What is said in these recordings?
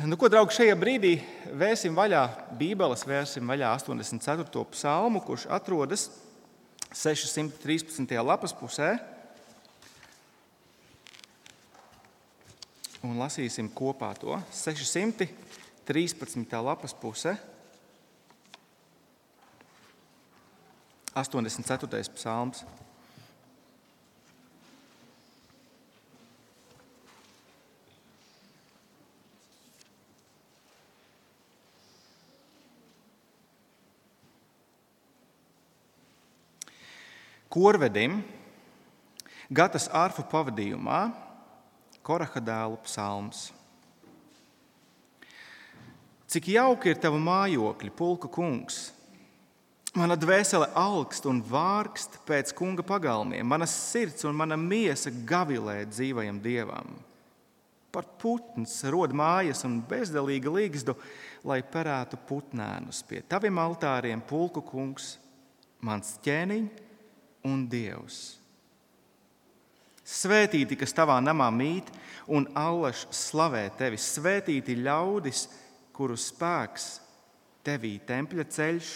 Nu, ko, draugi, šajā brīdī vērsim vaļā Bībeles, vērsim vaļā 84. psalmu, kurš atrodas 613. lapas pusē. Un lasīsim kopā to 613. lapas pusē. 84. psalms. Korvedim, Gatas ārfu pavadījumā, Koraha dēlu psalms. Cik jauki ir tava mājokļi, pulka kungs! Mana dvēsele augst un vārkst pēc kunga pagalmiem, mana sirds un mana miesa gavilē dzīvajam dievam. Par putns rod mājas un bezdelīga līgstu, lai perētu putnēnus pie taviem altāriem, pulku kungs, mans ķēniņš un Dievs. Svētīti, kas tavā namā mīt, un allaž slavē tevi. Svētīti ļaudis, kuru spēks tevī tempļa ceļš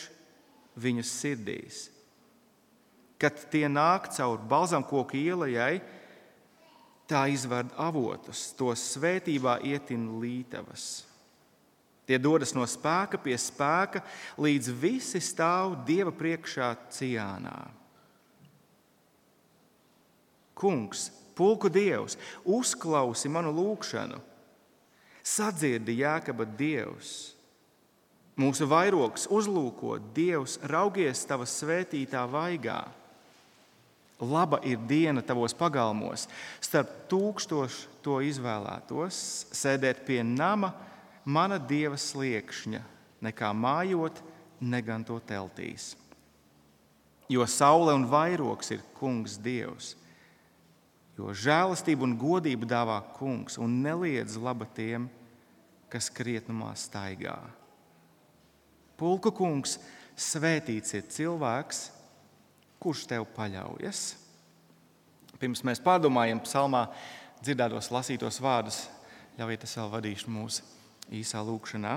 viņu sirdīs. Kad tie nāk cauri balzamkoku ielai, tā izved avotus, to svētībā ietin lītavas. Tie dodas no spēka pie spēka, līdz visi stāv Dieva priekšā ciānā. Kungs, pulku dievs, uzklausi manu lūgšanu, sadzirdi jēkaba dievs. Mūsu vairogs uzlūko, Dievs, raugies tavā svētītā vaigā. Laba ir diena tavos pagalmos, starp tūkstošu to izvēlētos, sēdēt pie nama mana dieva sliekšņa, nekā mājot, ne gan to teltīs. Jo saule un vairogs ir kungs Dievs Jo žēlastību un godību dāvā kungs un neliedz laba tiem, kas krietnumā staigā. Pulku kungs, svētīts ir cilvēks, kurš tev paļaujas. Pirms mēs pārdomājam psalmā dzirdētos lasītos vārdus, ļaujiet es vēl vadīšu mūsu īsā lūkšanā.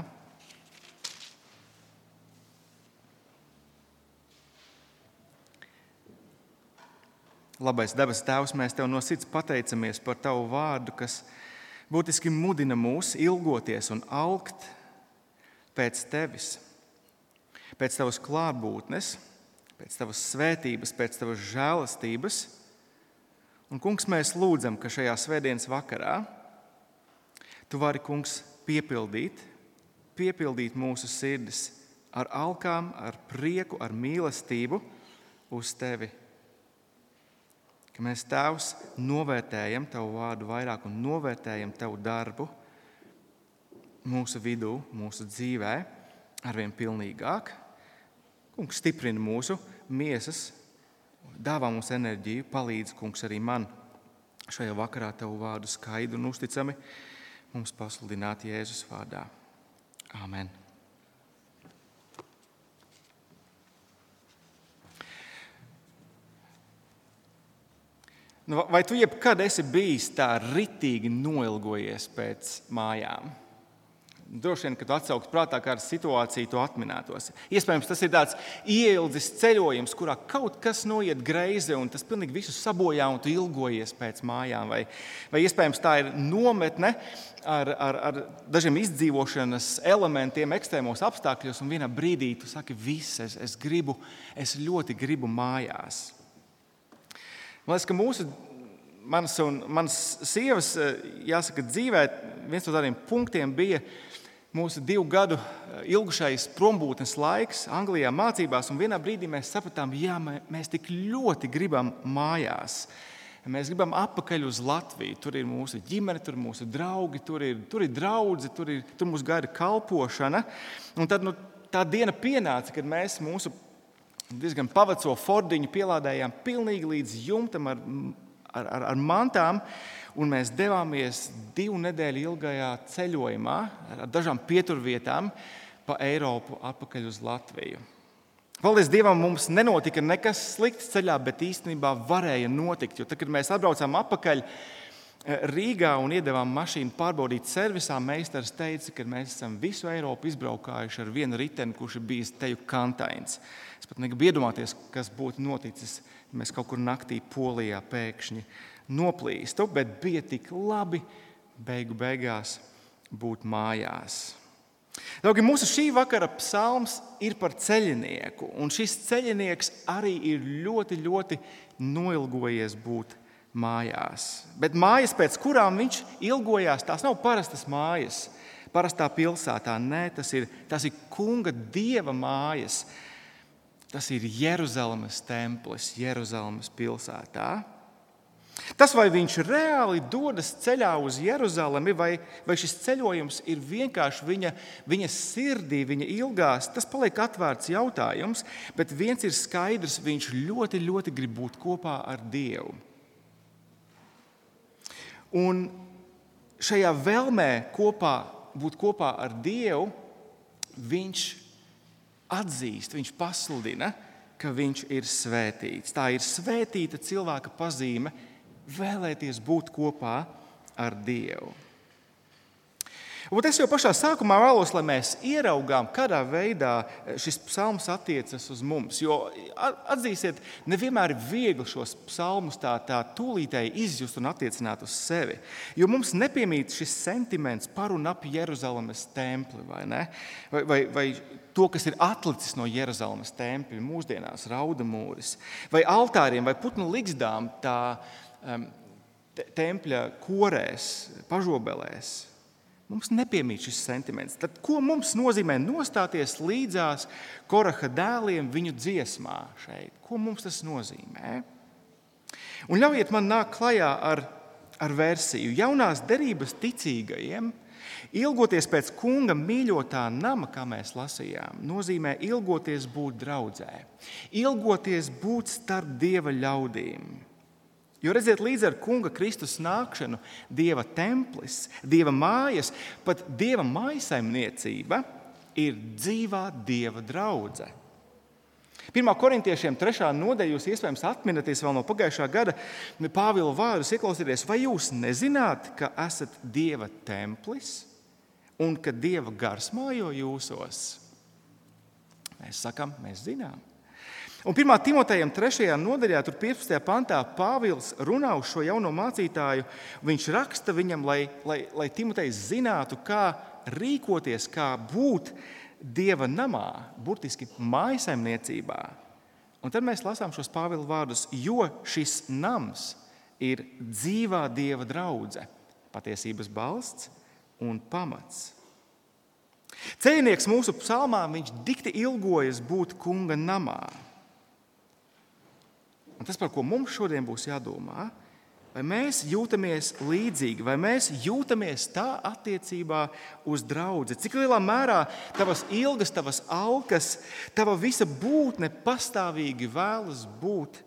Labais debes Tēvs, mēs Tev no sirds pateicamies par Tavu vārdu, kas būtiski mudina mūs ilgoties un augt pēc Tevis, pēc Tavas klātbūtnes, pēc Tavas svētības, pēc Tavas žēlastības. Un, kungs, mēs lūdzam, ka šajā svētdienas vakarā Tu vari, kungs, piepildīt, piepildīt mūsu sirdis ar alkām, ar prieku, ar mīlestību uz Tevi ka mēs, Tēvs, novērtējam Tavu vārdu vairāk un novērtējam Tavu darbu mūsu vidū, mūsu dzīvē, arvien pilnīgāk. Kungs stiprina mūsu miesas, dāvā mums enerģiju, palīdz, Kungs, arī man šajā vakarā Tavu vārdu skaidru un uzticami mums pasludināt Jēzus vārdā. Āmen! Vai tu jebkad esi bijis tā ritīgi noilgojies pēc mājām? Droši vien, kad atsauktu prātā kādu situāciju, to atminētos. Iespējams, tas ir tāds ieildzis ceļojums, kurā kaut kas noiet greizi, un tas pilnīgi visu sabojā, un tu ilgojies pēc mājām. Vai, vai iespējams, tā ir nometne ar, ar, ar dažiem izdzīvošanas elementiem, ekstrēmos apstākļos, un vienā brīdī tu saki, viss, es, es gribu, es ļoti gribu mājās. Man liekas, ka mūsu manas un manas sievas, eh, jāsaka, dzīvē viens no tādiem punktiem bija mūsu divu gadu eh, ilgušais prombūtnes laiks Anglijā mācībās. Vienā brīdī mēs sapratām, ka mēs tik ļoti gribam mājās. Mēs gribam atpakaļ uz Latviju. Tur ir mūsu ģimene, tur ir mūsu draugi, tur ir, tur ir draugi, tur, ir, tur mums gaida kalpošana. Un tad nu, tā diena pienāca, kad mēs mūsu diezgan pavaco fordiņu pielādējām pilnīgi līdz jumtam ar, ar, ar, ar mantām. Un mēs devāmies divu nedēļu ilgajā ceļojumā ar dažām pieturvietām pa Eiropu atpakaļ uz Latviju. Paldies Dievam, mums nenotika nekas slikts ceļā, bet īstenībā varēja notikt. Jo tad, kad mēs atbraucām atpakaļ, Rīgā un iedavām mašīnu pārbaudīt servisā, meistars teica, ka mēs esam visu Eiropu izbraukājuši ar vienu riteni, kurš ir bijis teju kantains. Es pat negribu iedomāties, kas būtu noticis, ja mēs kaut kur naktī polijā pēkšņi noplīstu, bet bija tik labi beigu beigās būt mājās. Daugi, mūsu šī vakara psalms ir par ceļinieku, un šis ceļinieks arī ir ļoti, ļoti noilgojies būt mājās. Bet mājas, pēc kurām viņš ilgojās, tās nav parastas mājas, parastā pilsētā. Nē, tas ir, tas ir kunga dieva mājas. Tas ir Jeruzalemes templis, Jeruzalemes pilsētā. Tas, vai viņš reāli dodas ceļā uz Jeruzalemi, vai, vai šis ceļojums ir vienkārši viņa, viņa sirdī, viņa ilgās, tas paliek atvērts jautājums. Bet viens ir skaidrs, viņš ļoti, ļoti grib būt kopā ar Dievu. Un šajā vēlmē kopā, būt kopā ar Dievu, viņš atzīst, viņš pasludina, ka viņš ir svētīts. Tā ir svētīta cilvēka pazīme vēlēties būt kopā ar Dievu. Un es jau pašā sākumā vēlos, lai mēs ieraugām, kādā veidā eh, šis psalms attiecas uz mums. Jo atzīsiet, nevienmēr ir viegli šos psalmus tā, tā tūlītēji izjust un attiecināt uz sevi. Jo mums nepiemīt šis sentiments par un ap Jeruzalemes templi vai, vai, vai, vai to, kas ir atlicis no Jeruzalemes tempļa mūsdienās, rauda mūris, vai altāriem, vai putnu ligzdām, tā um, tempļa korēs, pažobelēs Mums nepiemīt šis sentiments. Tad, ko mums nozīmē nostāties līdzās Koraha dēliem viņu dziesmā šeit? Ko mums tas nozīmē? Un ļaujiet man nākt klajā ar, ar versiju. Jaunās derības ticīgajiem ilgoties pēc kunga mīļotā nama, kā mēs lasījām, nozīmē ilgoties būt draudzē, ilgoties būt starp dieva ļaudīm. Jo redziet, līdz ar kunga Kristus nākšanu, Dieva templis, Dieva mājas, pat Dieva maisaimniecība ir dzīvā Dieva draudzene. Pirmā korintiešiem, trešā nodaļa, jūs iespējams atminaties vēl no pagājušā gada Pāvila vārdus, ieklausieties, vai jūs nezināt, ka esat Dieva templis un ka Dieva gars mājo jūsos? Mēs sakām, mēs zinām. Un 1. Timotejam 3. nodaļā, 15. pantā, Pāvils runā uz šo jauno mācītāju. Viņš raksta viņam, lai, lai, lai Timotejs zinātu, kā rīkoties, kā būt dieva namā, burtiski mājasemniecībā. Un tad mēs lasām šos Pāvila vārdus, jo šis nams ir dzīvā dieva draudzene, patiesības balsts un pamats. Cēnieks mūsu psalmā viņš dikti ilgojas būt kunga namā. Un tas, par ko mums šodien būs jādomā, vai mēs jūtamies līdzīgi, vai mēs jūtamies tā attiecībā uz draugu. Cik lielā mērā tavas ilgas, tavas alkas, tava visa būtne pastāvīgi vēlas būt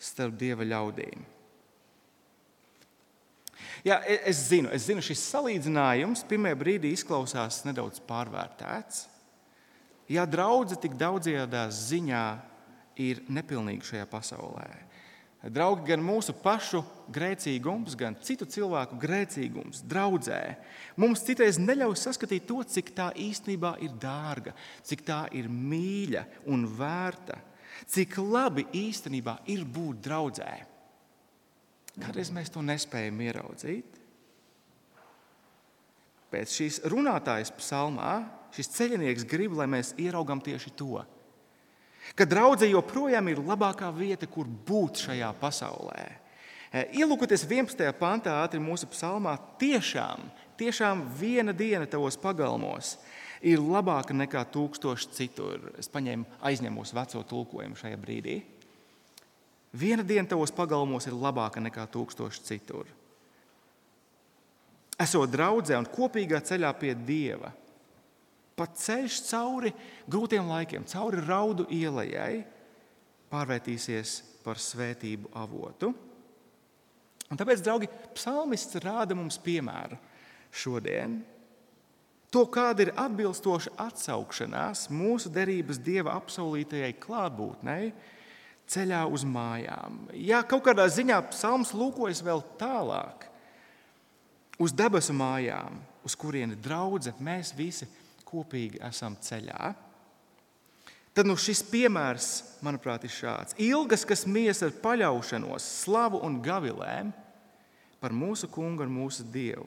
starp dieva ļaudīm. Jā, e, es zinu, es zinu, šis salīdzinājums pirmajā brīdī izklausās nedaudz pārvērtēts. Ja draudzene tik daudzajā ziņā ir nepilnīgi šajā pasaulē. Draugi, gan mūsu pašu grēcīgums, gan citu cilvēku grēcīgums, draudzē, mums citreiz neļauj saskatīt to, cik tā īstenībā ir dārga, cik tā ir mīļa un vērta, cik labi īstenībā ir būt draudzē. Kādreiz mēs to nespējam ieraudzīt? Pēc šīs runātājas psalmā šis ceļinieks grib, lai mēs ieraugam tieši to ka draudzene joprojām ir labākā vieta, kur būt šajā pasaulē. E, ielūkoties 11. pantā, ātri mūsu psalmā, tiešām, tiešām viena diena tavos pagalmos ir labāka nekā tūkstoši citur. Es paņēmu, aizņemos veco tulkojumu šajā brīdī. Viena diena tavos pagalmos ir labāka nekā tūkstoši citur. Esot draudzē un kopīgā ceļā pie Dieva, pat ceļš cauri grūtiem laikiem, cauri raudu ielai, pārvērtīsies par svētību avotu. Un tāpēc, draugi, psalmists rāda mums piemēru šodien. To, kāda ir atbilstoša atsaukšanās mūsu derības dieva apsolītajai klātbūtnei, ceļā uz mājām. Ja kaut kādā ziņā psalms lūkojas vēl tālāk, uz debesu mājām, uz kurieni draudzē mēs visi kopīgi esam ceļā. Tad nu, šis piemērs, manuprāt, ir šāds. Ilgas, kas mies ar paļaušanos, slavu un gavilēm par mūsu kungu un mūsu dievu,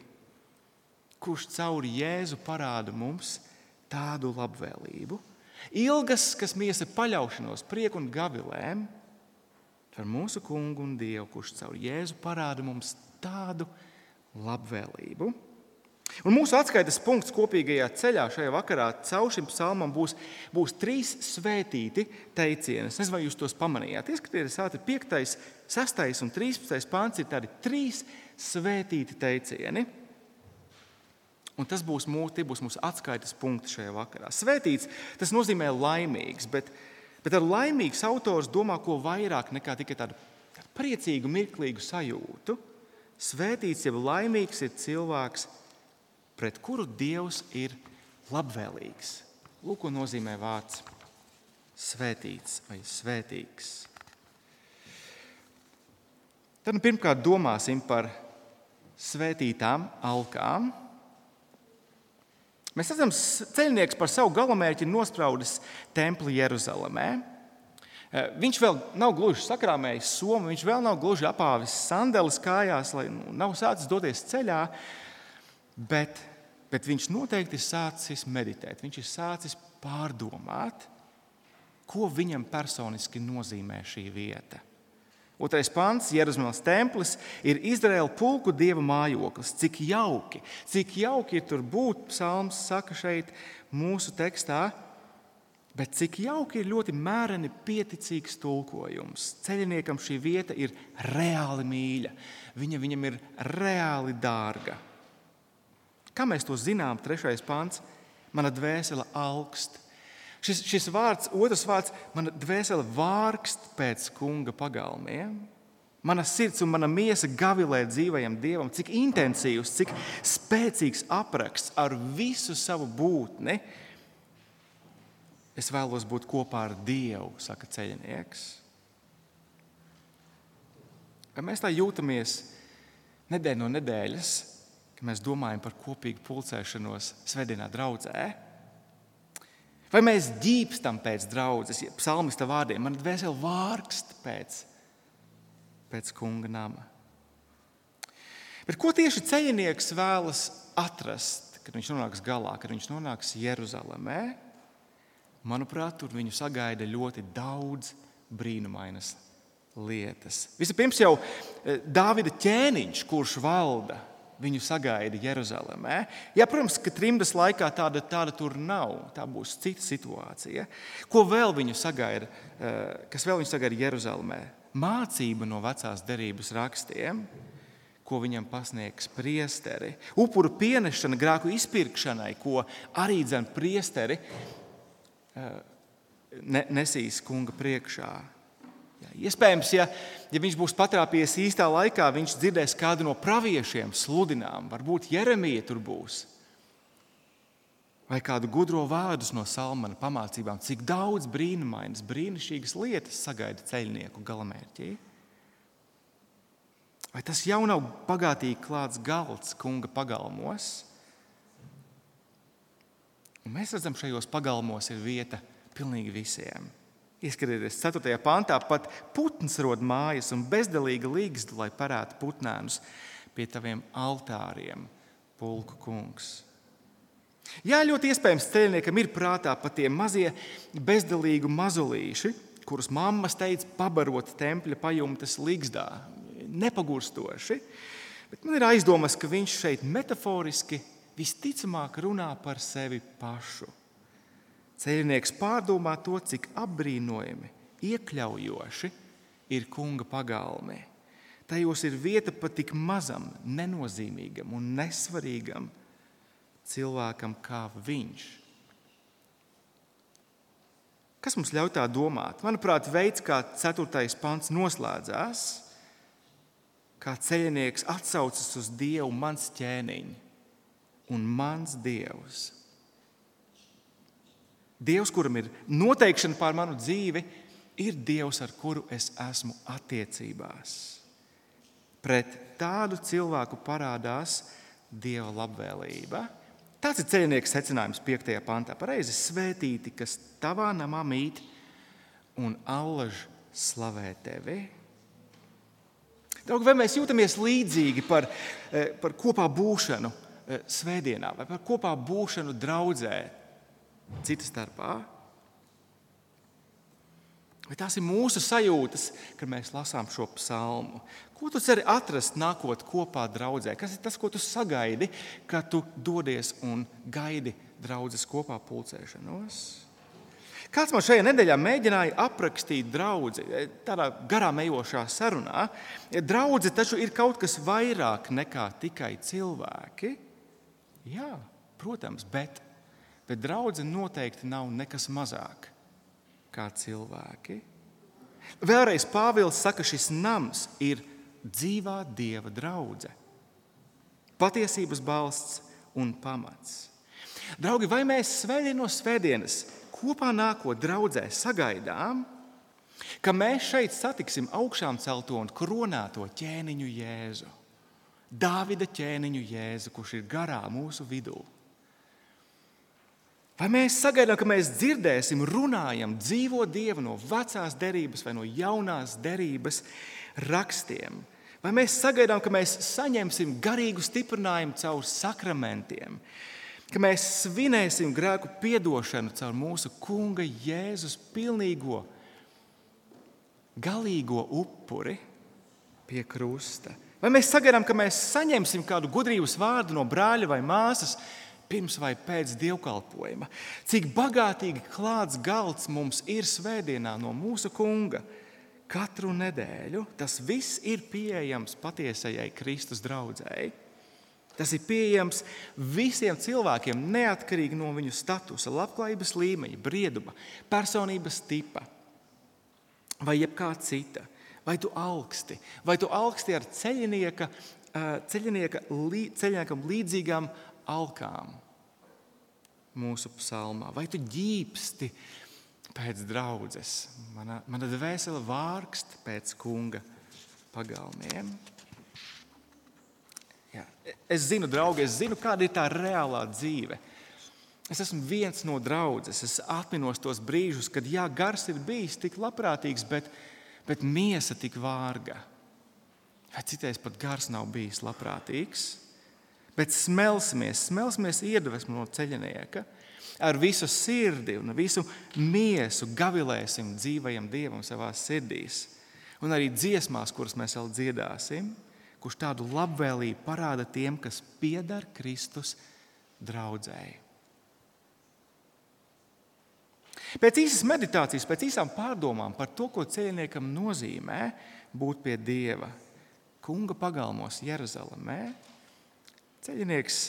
kurš caur Jēzu parāda mums tādu labvēlību. Ilgas, kas mies ar paļaušanos, prieku un gavilēm par mūsu kungu un dievu, kurš caur Jēzu parāda mums tādu labvēlību. Un mūsu atskaites punkts kopīgajā ceļā šajā vakarā caur šim psalmam būs, būs trīs svētīti teicieni. Es nezinu, vai jūs tos pamanījāt. Ieskatieties, ir 5, 6 un 13 pāns, ir tādi trīs svētīti teicieni. Un tas būs mūsu, būs mūsu atskaites punkts šajā vakarā. Svētīts tas nozīmē laimīgs, bet, bet ar laimīgs autors domā ko vairāk nekā tikai tādu, priecīgu, mirklīgu sajūtu. Svētīts, jeb laimīgs ir cilvēks, pret kuru Dievs ir labvēlīgs. Lūk, ko nozīmē vārds svētīts vai svētīgs. Tad nu, pirmkārt domāsim par svētītām alkām. Mēs redzam, ceļnieks par savu galamērķi nospraudis templi Jeruzalemē. Eh, viņš vēl nav gluži sakrāmējis somu, viņš vēl nav gluži apāvis sandeles kājās, lai nu, nav sācis doties ceļā. Bet, bet viņš noteikti ir sācis meditēt, viņš ir sācis pārdomāt, ko viņam personiski nozīmē šī vieta. Otrais pants, Jeruzalemes templis, ir Izraēla pulku dieva mājoklis. Cik jauki, cik jauki ir tur būt, psalms saka šeit mūsu tekstā, bet cik jauki ir ļoti mēreni pieticīgs tulkojums. Ceļiniekam šī vieta ir reāli mīļa, viņa viņam ir reāli dārga. Kā mēs to zinām? Trešais pāns. Mana dvēsele augst. Šis, šis vārds, otrs vārds, mana dvēsele vārkst pēc kunga pagalmiem. Mana sirds un mana miesa gavilē dzīvajam dievam, cik intensīvs, cik spēcīgs apraksts ar visu savu būtni. Es vēlos būt kopā ar Dievu, saka ceļnieks. Vai mēs tā jūtamies nedēļa no nedēļas, ka mēs domājam par kopīgu pulcēšanos Svētdienā draudzē. Vai mēs ģīpstam pēc draudzes, ja psalmista vārdiem, man dvēseli vārkst pēc, pēc kunga nama. Bet ko tieši ceļinieks vēlas atrast, kad viņš nonāks galā, kad viņš nonāks Jeruzalemē? Manuprāt, tur viņu sagaida ļoti daudz brīnumainas lietas. Vispirms jau eh, Dāvida ķēniņš, kurš valda viņu sagaida Jeruzalemē. Jā, protams, ka trimdas laikā tāda, tāda tur nav. Tā būs cita situācija. Ko vēl viņu sagaida, eh, kas vēl viņu sagaida Jeruzalemē? Mācība no vecās derības rakstiem, ko viņam pasniegs priesteri. Upuru pienešana grēku izpirkšanai, ko arī dzēn priesteri eh, nesīs kunga priekšā. Iespējams, ja, ja viņš būs patrāpījies īstā laikā, viņš dzirdēs kādu no praviešiem sludinām, varbūt Jeremija tur būs. Vai kādu gudro vārdu no Salmana pamācībām, cik daudz brīnumainas, brīnišķīgas lietas sagaida ceļnieku galamērķī. Vai tas jau nav bagātīgi klāts galds kunga pagalmos? Un mēs redzam, šajos pagalmos ir vieta pilnīgi visiem. Ieskatieties, 4. pantā pat putns rod mājas un bezdelīga līgsta, lai parētu putnēnus pie taviem altāriem, pulku kungs. Jā, ļoti iespējams, ceļniekam ir prātā pat tie mazie bezdelīgi mazulīši, kurus mammas teica pabarot tempļa pajumtes līgstā, nepagurstoši. Bet man ir aizdomas, ka viņš šeit metaforiski visticamāk runā par sevi pašu. Ceļnieks pārdomā to, cik apbrīnojami, iekļaujoši ir kunga pagalmē. Tajos ir vieta pat tik mazam, nenozīmīgam un nesvarīgam cilvēkam kā viņš. Kas mums ļauj tā domāt? Manuprāt, veids, kā 4. pants noslēdzās, kā ceļnieks atsaucas uz Dievu, mans ķēniņš un mans Dievs. Dievs, kuram ir noteikšana pār manu dzīvi, ir Dievs, ar kuru es esmu attiecībās. Pret tādu cilvēku parādās dieva labvēlība. Tas ir ceļnieka secinājums 5. pantā. Pareizi svētīti, kas tavā namā mīt un allaž slavē tevi. Draugi, vai mēs jūtamies līdzīgi par, eh, par kopā būšanu eh, svētdienā vai par kopā būšanu draudzē citas starpā? Vai tās ir mūsu sajūtas, kad mēs lasām šo psalmu? Ko tu ceri atrast, nākot kopā draudzē? Kas ir tas, ko tu sagaidi, kad tu dodies un gaidi draudzes kopā pulcēšanos? Kāds man šajā nedēļā mēģināja aprakstīt draugu tādā garā ejošā sarunā. Draudzene taču ir kaut kas vairāk nekā tikai cilvēki. Jā, protams, bet, bet draudzene noteikti nav nekas mazāk kā cilvēki. Vēlreiz Pāvils saka, šis nams ir dzīvā dieva draudzene, patiesības balsts un pamats. Draugi, vai mēs svētdien no svētdienas kopā nākot draudzē sagaidām, ka mēs šeit satiksim augšām celto un kronēto ķēniņu Jēzu, Dāvida ķēniņu Jēzu, kurš ir garā mūsu vidū? Vai mēs sagaidām, ka mēs dzirdēsim, runājam, dzīvo Dievu no vecās derības vai no jaunās derības rakstiem? Vai mēs sagaidām, ka mēs saņemsim garīgu stiprinājumu caur sakramentiem, ka mēs svinēsim grēku piedošanu caur mūsu Kunga Jēzus pilnīgo, galīgo upuri pie krusta? Vai mēs sagaidām, ka mēs saņemsim kādu gudrības vārdu no brāļa vai māsas? Pirms vai pēc dievkalpojuma. Cik bagātīgi klāts galds mums ir svētdienā no mūsu kunga. Katru nedēļu tas viss ir pieejams patiesajai Kristus draudzēji. Tas ir pieejams visiem cilvēkiem, neatkarīgi no viņu statusa, labklājības līmeņa, brieduma, personības tipa vai jebkā cita. Vai tu augsti, vai tu augsti ar ceļinieka, ceļinieka, ceļiniekam līdzīgām alkām mūsu psalmā? Vai tu ģīpsti pēc draudzes? Mana, mana dvēsele vārkst pēc kunga pagalmiem. Jā. Es zinu, draugi, es zinu, kāda ir tā reālā dzīve. Es esmu viens no draudzes. Es atminos tos brīžus, kad jā, gars ir bijis tik labprātīgs, bet, bet miesa tik vārga. Vai citreiz pat gars nav bijis labprātīgs? Bet smelsimies, smelsimies iedvesmu no ceļinieka. Ar visu sirdi un visu miesu gavilēsim dzīvajam Dievam savā sirdīs. Un arī dziesmās, kuras mēs vēl dziedāsim, kurš tādu labvēlību parāda tiem, kas piedara Kristus draudzēji. Pēc īsas meditācijas, pēc īsām pārdomām par to, ko ceļniekam nozīmē būt pie Dieva, Kunga pagalmos Jeruzalemē, Ceļinieks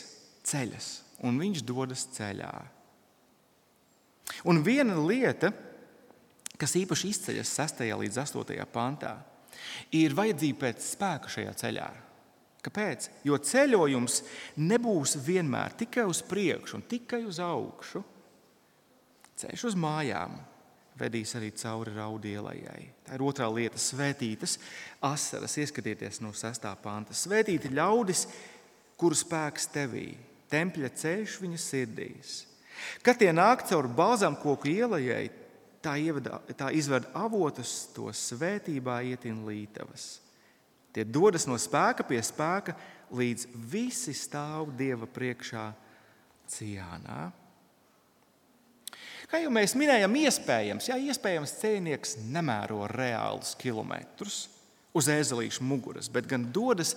ceļas, un viņš dodas ceļā. Un viena lieta, kas īpaši izceļas 6. līdz 8. pantā, ir vajadzība pēc spēka šajā ceļā. Kāpēc? Jo ceļojums nebūs vienmēr tikai uz priekšu un tikai uz augšu. Ceļš uz mājām vedīs arī cauri raudielai. Tā ir otrā lieta - svētītas asaras. Ieskatieties no 6. panta. Svētīti ļaudis, kuru spēks tevī, tempļa ceļš viņa sirdīs. Kad tie nāk cauri bāzām koku ielai, tā, ievada, tā izved avotus, to svētībā ietin lītavas. Tie dodas no spēka pie spēka, līdz visi stāv Dieva priekšā Cijānā. Kā jau mēs minējām, iespējams, jā, iespējams ceļnieks nemēro reālus kilometrus uz ezelīšu muguras, bet gan dodas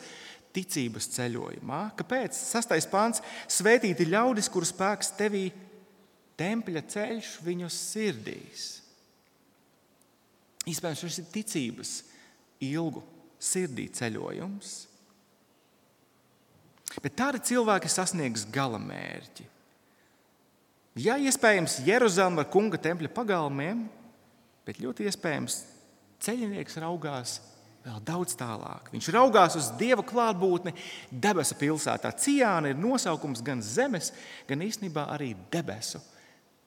ticības ceļojumā. Kāpēc? Sastais pāns - svētīti ļaudis, kuru spēks tevī tempļa ceļš viņu sirdīs. Iespējams, šis ir ticības ilgu sirdī ceļojums. Bet tādi cilvēki sasniegs gala mērķi. Jā, iespējams, Jeruzalem ar kunga tempļa pagalmiem, bet ļoti iespējams, ceļinieks raugās vēl daudz tālāk. Viņš raugās uz Dieva klātbūtni debesu pilsētā. Cijāna ir nosaukums gan zemes, gan īstenībā arī debesu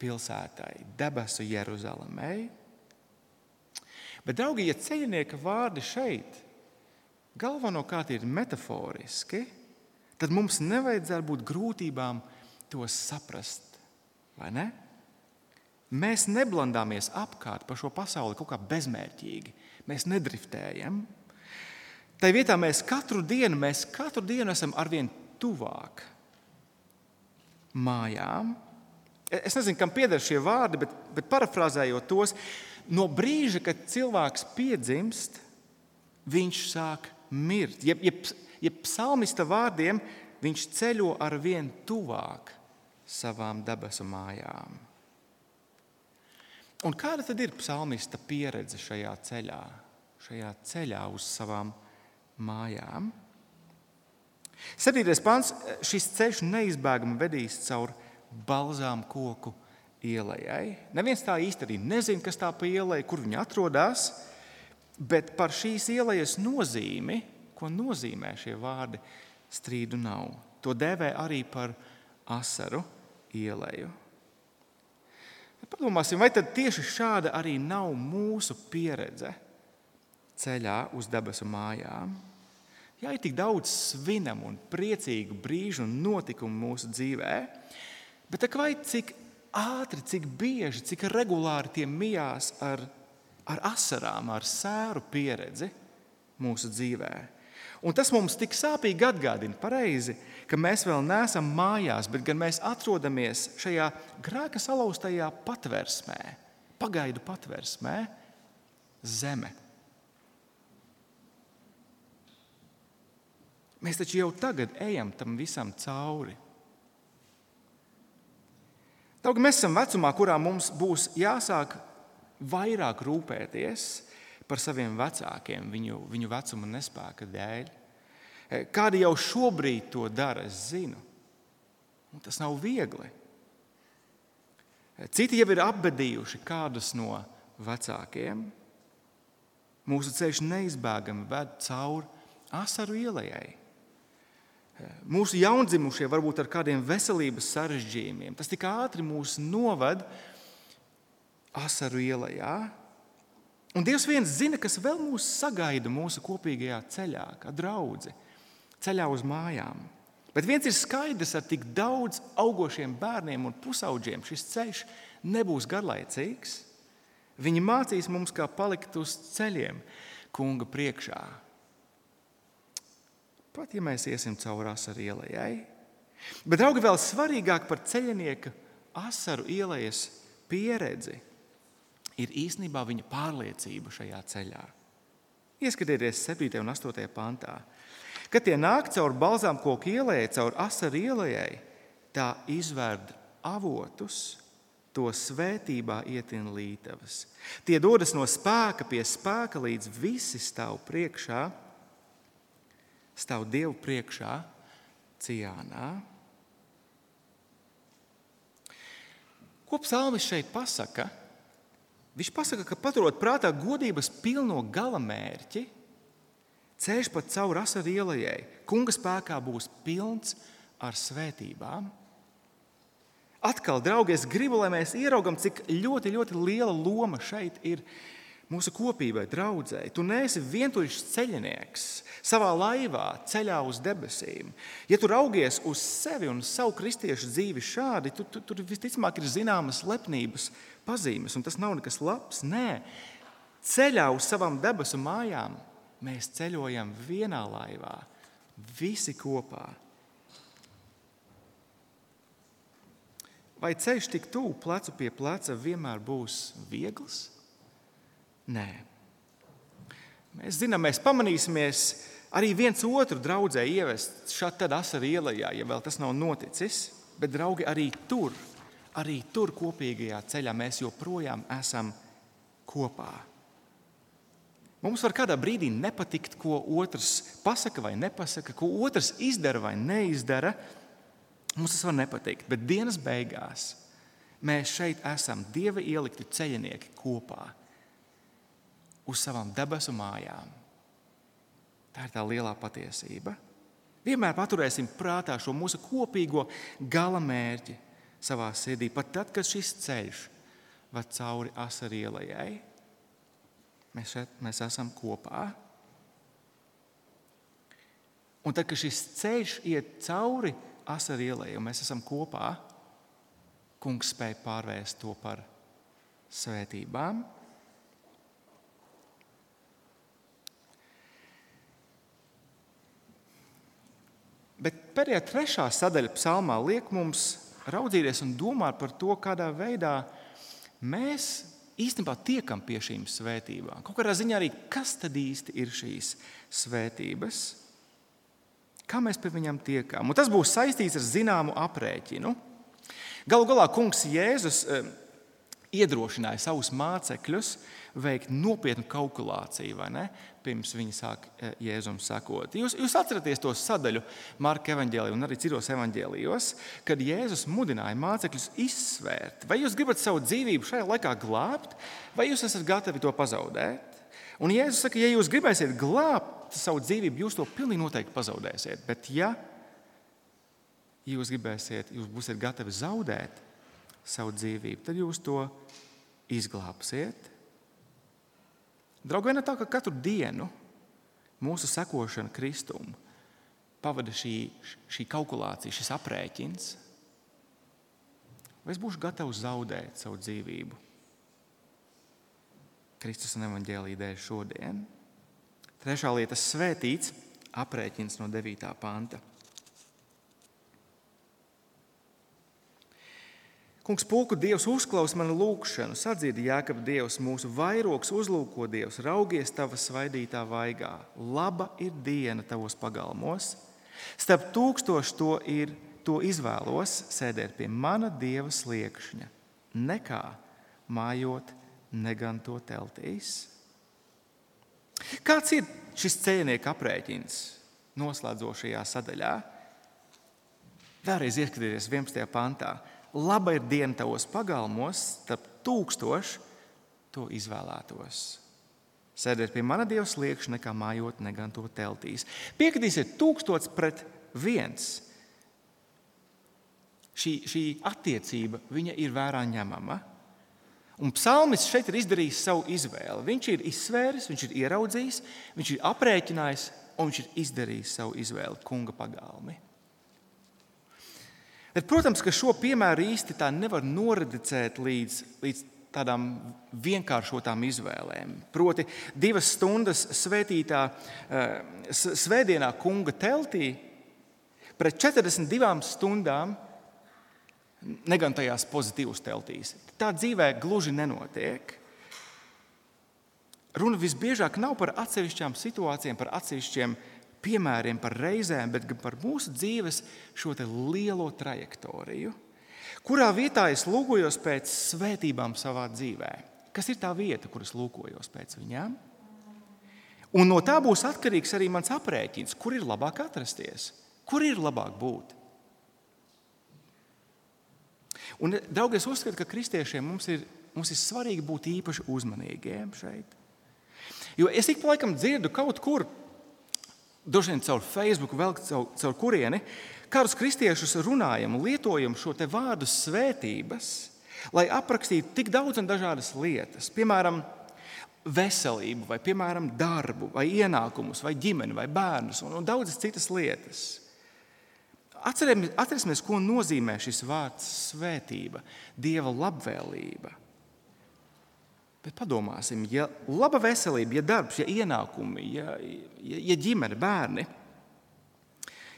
pilsētai, debesu Jeruzalemei. Bet, draugi, ja ceļnieka vārdi šeit galvenokārt ir metaforiski, tad mums nevajadzētu būt grūtībām to saprast. Vai ne? Mēs neblandāmies apkārt pa šo pasauli kaut kā bezmērķīgi. Mēs nedriftējam. Tā vietā mēs katru dienu, mēs katru dienu esam arvien tuvāk mājām. Es nezinu, kam pieder šie vārdi, bet, bet parafrāzējot tos, no brīža, kad cilvēks piedzimst, viņš sāk mirt. Ja, ja, ja psalmista vārdiem viņš ceļo ar vien tuvāk savām debesu mājām. Un kāda tad ir psalmista pieredze šajā ceļā, šajā ceļā uz savām mājām? Septītais pāns. Šis ceļš neizbēgami vedīs cauri balzām koku ielai. Neviens tā īsti arī nezina, kas tā pa ielai, kur viņa atrodas, bet par šīs ielas nozīmi, ko nozīmē šie vārdi, strīdu nav. To dēvē arī par asaru ielēju. Padomāsim, vai tieši šāda arī nav mūsu pieredze ceļā uz debesu mājām? Jā, ir tik daudz svinamu un priecīgu brīžu un notikumu mūsu dzīvē, bet vai cik ātri, cik bieži, cik regulāri tie mijās ar, ar asarām, ar sēru pieredzi mūsu dzīvēm? Un tas mums tik sāpīgi atgādina pareizi, ka mēs vēl neesam mājās, bet gan mēs atrodamies šajā grēka salauztajā patversmē, pagaidu patversmē, zeme. Mēs taču jau tagad ejam tam visam cauri. Tagad mēs esam vecumā, kurā mums būs jāsāk vairāk rūpēties par saviem vecākiem, viņu, viņu vecuma nespēka dēļ. E, kādi jau šobrīd to dara, es zinu. Un tas nav viegli. E, citi jau ir apbedījuši kādus no vecākiem. Mūsu ceļš neizbēgami ved cauri asaru ielai. E, mūsu jaundzimušie varbūt ar kādiem veselības sarežģījumiem. Tas tik ātri mūs noved asaru ielā. Un Dievs viens zina, kas vēl mūs sagaida mūsu kopīgajā ceļā, kā draugi, ceļā uz mājām. Bet viens ir skaidrs, ar tik daudz augošiem bērniem un pusaudžiem šis ceļš nebūs garlaicīgs. Viņi mācīs mums, kā palikt uz ceļiem, kunga priekšā. Pat ja mēs iesim cauri asaru ielai. Bet, draugi, vēl svarīgāk par ceļinieka asaru ielas pieredzi ir īstenībā viņa pārliecība šajā ceļā. Ieskatieties 7. un 8. pantā. Kad tie nāk cauri balzām koku ielai, cauri asaru ielai, tā izvērd avotus, to svētībā ietin lītavas. Tie dodas no spēka pie spēka, līdz visi stāv priekšā, stāv Dievu priekšā, Cijānā. Ko psalmis šeit pasaka? Viņš pasaka, ka paturot prātā godības pilno gala mērķi, ceļš pat cauri asaru ielai, kunga spēkā būs pilns ar svētībām. Atkal, draugi, es gribu, lai mēs ieraugam, cik ļoti, ļoti liela loma šeit ir mūsu kopībai, draudzēji. Tu neesi vientuļš ceļinieks savā laivā, ceļā uz debesīm. Ja tu raugies uz sevi un savu kristiešu dzīvi šādi, tad tu, tu, tur visticamāk ir zināmas lepnības pazīmes, un tas nav nekas labs. Nē, ceļā uz savām debesu mājām mēs ceļojam vienā laivā, visi kopā. Vai ceļš tik tuvu plecu pie pleca vienmēr būs viegls? Nē. Mēs zinām, mēs pamanīsimies arī viens otru draudzē ievest šādi tad asaru ielā, ja vēl tas nav noticis. Bet, draugi, arī tur, arī tur kopīgajā ceļā mēs joprojām esam kopā. Mums var kādā brīdī nepatikt, ko otrs pasaka vai nepasaka, ko otrs izdara vai neizdara. Mums tas var nepatikt, bet dienas beigās mēs šeit esam Dieva ielikti ceļinieki kopā uz savām debesu mājām. Tā ir tā lielā patiesība. Vienmēr paturēsim prātā šo mūsu kopīgo gala mērķi savā sirdī, pat tad, kad šis ceļš ved cauri asarielai. Mēs, šeit, mēs esam kopā. Un tad, kad šis ceļš iet cauri asaru ielai, un mēs esam kopā, kungs spēja pārvērst to par svētībām. Bet pēdējā trešā sadaļa psalmā liek mums raudzīties un domāt par to, kādā veidā mēs īstenībā tiekam pie šīm svētībām. Kaut kādā ziņā arī, kas tad īsti ir šīs svētības, kā mēs pie viņām tiekam. Un tas būs saistīts ar zināmu aprēķinu. Galu galā kungs Jēzus eh, iedrošināja savus mācekļus veikt nopietnu kalkulāciju, pirms viņi sāk e, Jēzum sekot. Jūs, jūs atceraties to sadaļu Marka evanģēlijā un arī citos evanģēlijos, kad Jēzus mudināja mācekļus izsvērt, vai jūs gribat savu dzīvību šajā laikā glābt, vai jūs esat gatavi to pazaudēt. Un Jēzus saka, ja jūs gribēsiet glābt savu dzīvību, jūs to pilnīgi noteikti pazaudēsiet. Bet, ja jūs gribēsiet, jūs būsiet gatavi zaudēt savu dzīvību, tad jūs to izglābsiet. Draugi, ne tā, ka katru dienu mūsu sekošana Kristum pavada šī, šī kalkulācija, šis aprēķins. Vai es būšu gatavs zaudēt savu dzīvību Kristus un evaņģēlīja dēļ šodien? Trešā lieta - svētīts aprēķins no 9. panta. Kungs, pulku Dievs, uzklaus manu lūgšanu, sadziedi jēkab Dievs, mūsu vairogs, uzlūko Dievs, raugies tava svaidītā vaigā. Laba ir diena tavos pagalmos, starp tūkstošu to, ir, to izvēlos sēdēt pie mana Dieva sliekšņa, nekā mājot neganto teltīs. Kāds ir šis cēnieka aprēķins noslēdzošajā sadaļā? Vēlreiz ieskatieties 11. pantā laba ir diena tavos pagalmos, starp tūkstošu to izvēlētos. Sēdēt pie mana dieva sliekšņa, nekā mājot negan to teltīs. Piekritīsiet, tūkstots pret viens. Šī, šī attiecība ir vērā ņemama. Un psalmis šeit ir izdarījis savu izvēli. Viņš ir izsvēris, viņš ir ieraudzījis, viņš ir aprēķinājis un viņš ir izdarījis savu izvēli kunga pagalmi. Bet, protams, ka šo piemēru īsti tā nevar noreducēt līdz, līdz tādām vienkāršotām izvēlēm. Proti, divas stundas svētītā eh, svētdienā kunga teltī pret 42 stundām negantajās pozitīvas teltīs. Tā dzīvē gluži nenotiek. Runa visbiežāk nav par atsevišķām situācijām, par atsevišķiem piemēriem par reizēm, bet gan par mūsu dzīves šo lielo trajektoriju. Kurā vietā es lūkojos pēc svētībām savā dzīvē? Kas ir tā vieta, kur es lūkojos pēc viņām? Un no tā būs atkarīgs arī mans aprēķins, kur ir labāk atrasties, kur ir labāk būt. Un, draugi, es uzskatu, ka kristiešiem mums ir, mums ir svarīgi būt īpaši uzmanīgiem šeit. Jo es ik pa laikam dzirdu kaut kur, Droši vien caur Facebook, vēl caur, caur kurieni, kādus kristiešus runājam, lietojam šo vārdu svētības, lai aprakstītu tik daudz un dažādas lietas. Piemēram, veselību, vai piemēram, darbu, vai ienākumus, vai ģimeni, vai bērnus un, un daudzas citas lietas. Atcerēsimies, ko nozīmē šis vārds svētība, dieva labvēlība. Bet padomāsim, ja laba veselība, ja darbs, ja ienākumi, ja, ja, ja ģimene, bērni,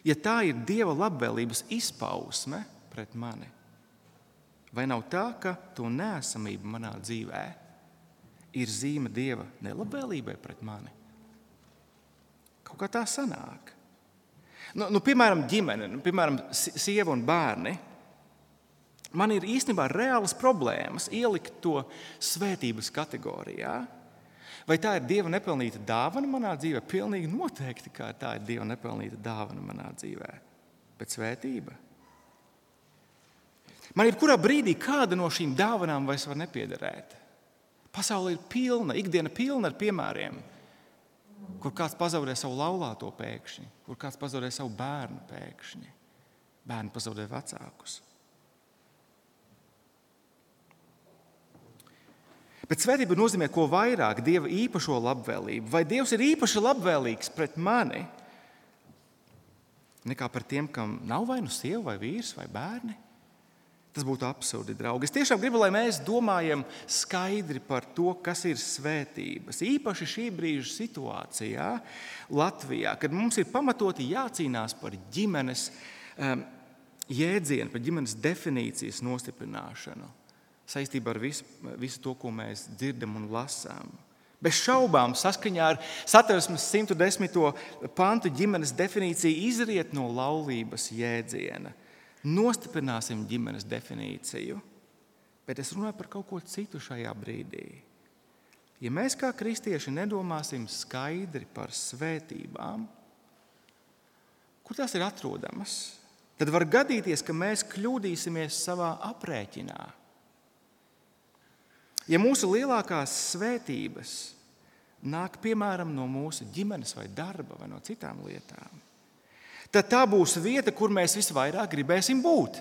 ja tā ir dieva labvēlības izpausme pret mani, vai nav tā, ka to nēsamība manā dzīvē ir zīme dieva nelabvēlībai pret mani? Kaut kā tā sanāk. Nu, nu, piemēram, ģimene, nu, piemēram, sieva un bērni Man ir īstenībā reālas problēmas ielikt to svētības kategorijā. Vai tā ir Dieva nepelnīta dāvana manā dzīvē? Pilnīgi noteikti, ka tā ir Dieva nepelnīta dāvana manā dzīvē. Bet svētība. Man ir kurā brīdī kāda no šīm dāvanām vairs var nepiederēt. Pasaule ir pilna, ikdiena pilna ar piemēriem, kur kāds pazaudē savu laulāto pēkšņi, kur kāds pazaudē savu bērnu pēkšņi. Bērni pazaudē vecākus. Bet svētība nozīmē ko vairāk, Dieva īpašo labvēlību. Vai Dievs ir īpaši labvēlīgs pret mani? nekā par tiem, kam nav vai nu sieva, vai vīrs, vai bērni. Tas būtu absurdi, draugi. Es tiešām gribu, lai mēs domājam skaidri par to, kas ir svētības. Īpaši šī brīža situācijā Latvijā, kad mums ir pamatoti jācīnās par ģimenes um, jēdzienu, par ģimenes definīcijas nostiprināšanu saistībā ar visu, visu to, ko mēs dzirdam un lasām. Bez šaubām, saskaņā ar satversmes 110. pantu ģimenes definīcija izriet no laulības jēdziena. Nostiprināsim ģimenes definīciju, bet es runāju par kaut ko citu šajā brīdī. Ja mēs kā kristieši nedomāsim skaidri par svētībām, kur tās ir atrodamas, tad var gadīties, ka mēs kļūdīsimies savā aprēķinā Ja mūsu lielākās svētības nāk piemēram no mūsu ģimenes vai darba vai no citām lietām, tad tā būs vieta, kur mēs visvairāk gribēsim būt.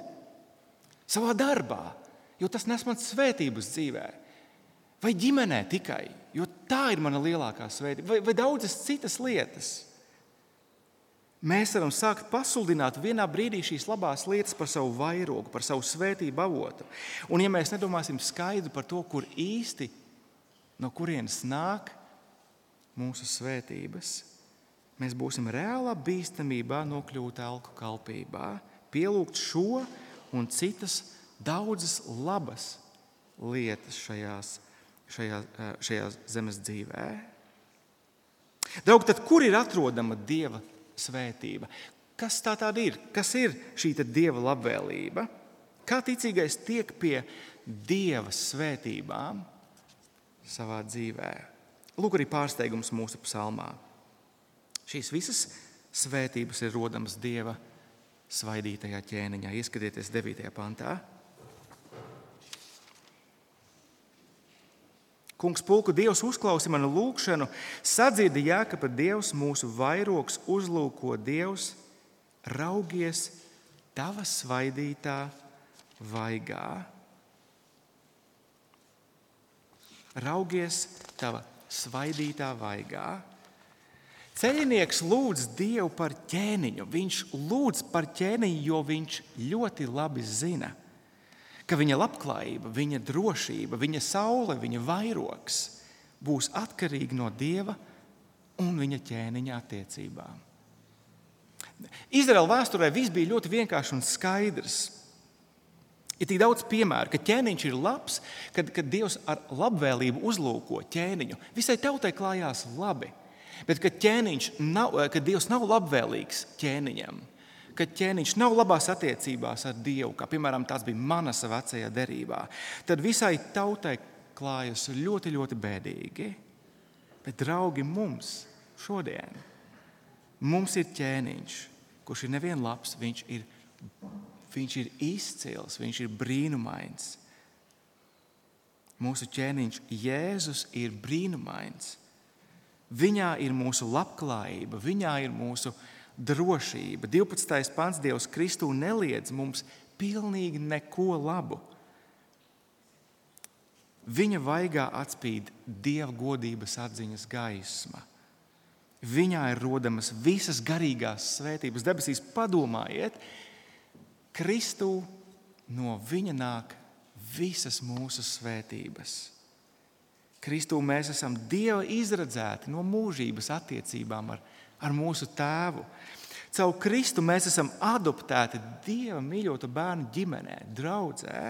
Savā darbā, jo tas nes man svētības dzīvē, vai ģimenē tikai, jo tā ir mana lielākā svētība, vai, vai daudzas citas lietas. Mēs varam sākt pasludināt vienā brīdī šīs labās lietas par savu vairogu, par savu svētību avotu. Un, ja mēs nedomāsim skaidri par to, kur īsti no kurienes nāk mūsu svētības, mēs būsim reālā bīstamībā nokļūt alku kalpībā, pielūgt šo un citas daudzas labas lietas šajās, šajā, šajā zemes dzīvē. Draugi, tad kur ir atrodama Dieva svētība. Kas tā ir? Kas ir šī dieva labvēlība? Kā ticīgais tiek pie dieva svētībām savā dzīvē? Lūk, arī pārsteigums mūsu psalmā. Šīs visas svētības ir rodamas dieva svaidītajā ķēniņā. Ieskatieties 9. pantā. Kungs, pulku Dievs uzklausa manu lūgšanu, sadzirdi jēkaba Dievs, mūsu vairogs, uzlūko Dievs, raugies tava svaidītā vaigā. Raugies tava svaidītā vaigā. Ceļinieks lūdz Dievu par ķēniņu. Viņš lūdz par ķēniņu, jo viņš ļoti labi zina, ka viņa labklājība, viņa drošība, viņa saule, viņa vairogs būs atkarīgi no Dieva un viņa ķēniņa attiecībām. Izraēla vēsturē viss bija ļoti vienkārši un skaidrs. Ir tik daudz piemēru, ka ķēniņš ir labs, kad, kad Dievs ar labvēlību uzlūko ķēniņu. Visai tautai klājās labi, bet kad, nav, kad Dievs nav labvēlīgs ķēniņam, ka ķēniņš nav labās attiecībās ar Dievu, kā piemēram tās bija manas vecajā derībā, tad visai tautai klājas ļoti, ļoti bēdīgi. Bet, draugi, mums šodien mums ir ķēniņš, kurš ir nevien labs, viņš ir, viņš ir izcils, viņš ir brīnumains. Mūsu ķēniņš Jēzus ir brīnumains. Viņā ir mūsu labklājība, viņā ir mūsu drošība. 12. pants Dievs Kristū neliedz mums pilnīgi neko labu. Viņa vaigā atspīd dieva godības atziņas gaisma. Viņā ir rodamas visas garīgās svētības debesīs. Padomājiet, Kristū no viņa nāk visas mūsu svētības. Kristū mēs esam Dieva izredzēti no mūžības attiecībām ar, ar mūsu tēvu. Caur Kristu mēs esam adoptēti Dieva mīļotu bērnu ģimenē, draudzē.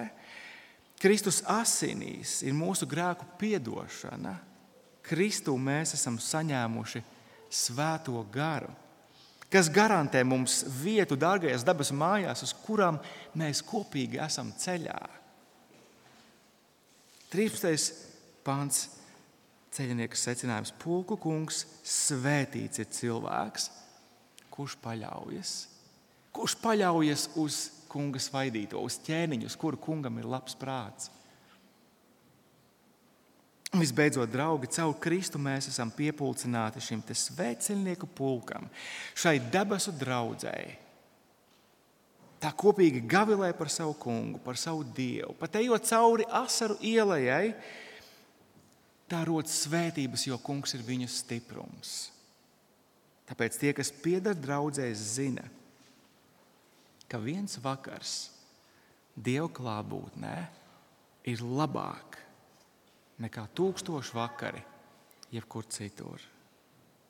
Kristus asinīs ir mūsu grēku piedošana. Kristū mēs esam saņēmuši svēto garu, kas garantē mums vietu dārgajās dabas mājās, uz kurām mēs kopīgi esam ceļā. 13. pāns ceļinieka secinājums: Pulku kungs, svētīts ir cilvēks, kurš paļaujas. Kurš paļaujas uz kunga svaidīto, uz ķēniņu, uz kuru kungam ir labs prāts. Un visbeidzot, draugi, caur Kristu mēs esam piepildīti šim svētceļnieku pulkam, šai debesu draudzēji. Tā kopīgi gavilē par savu kungu, par savu dievu, pat ejot cauri asaru ielai, tā rodas svētības, jo kungs ir viņu stiprums. Tāpēc tie, kas pieder draudzēs, zina, ka viens vakars Dieva klātbūtnē ir labāk nekā tūkstoši vakari jebkur citur.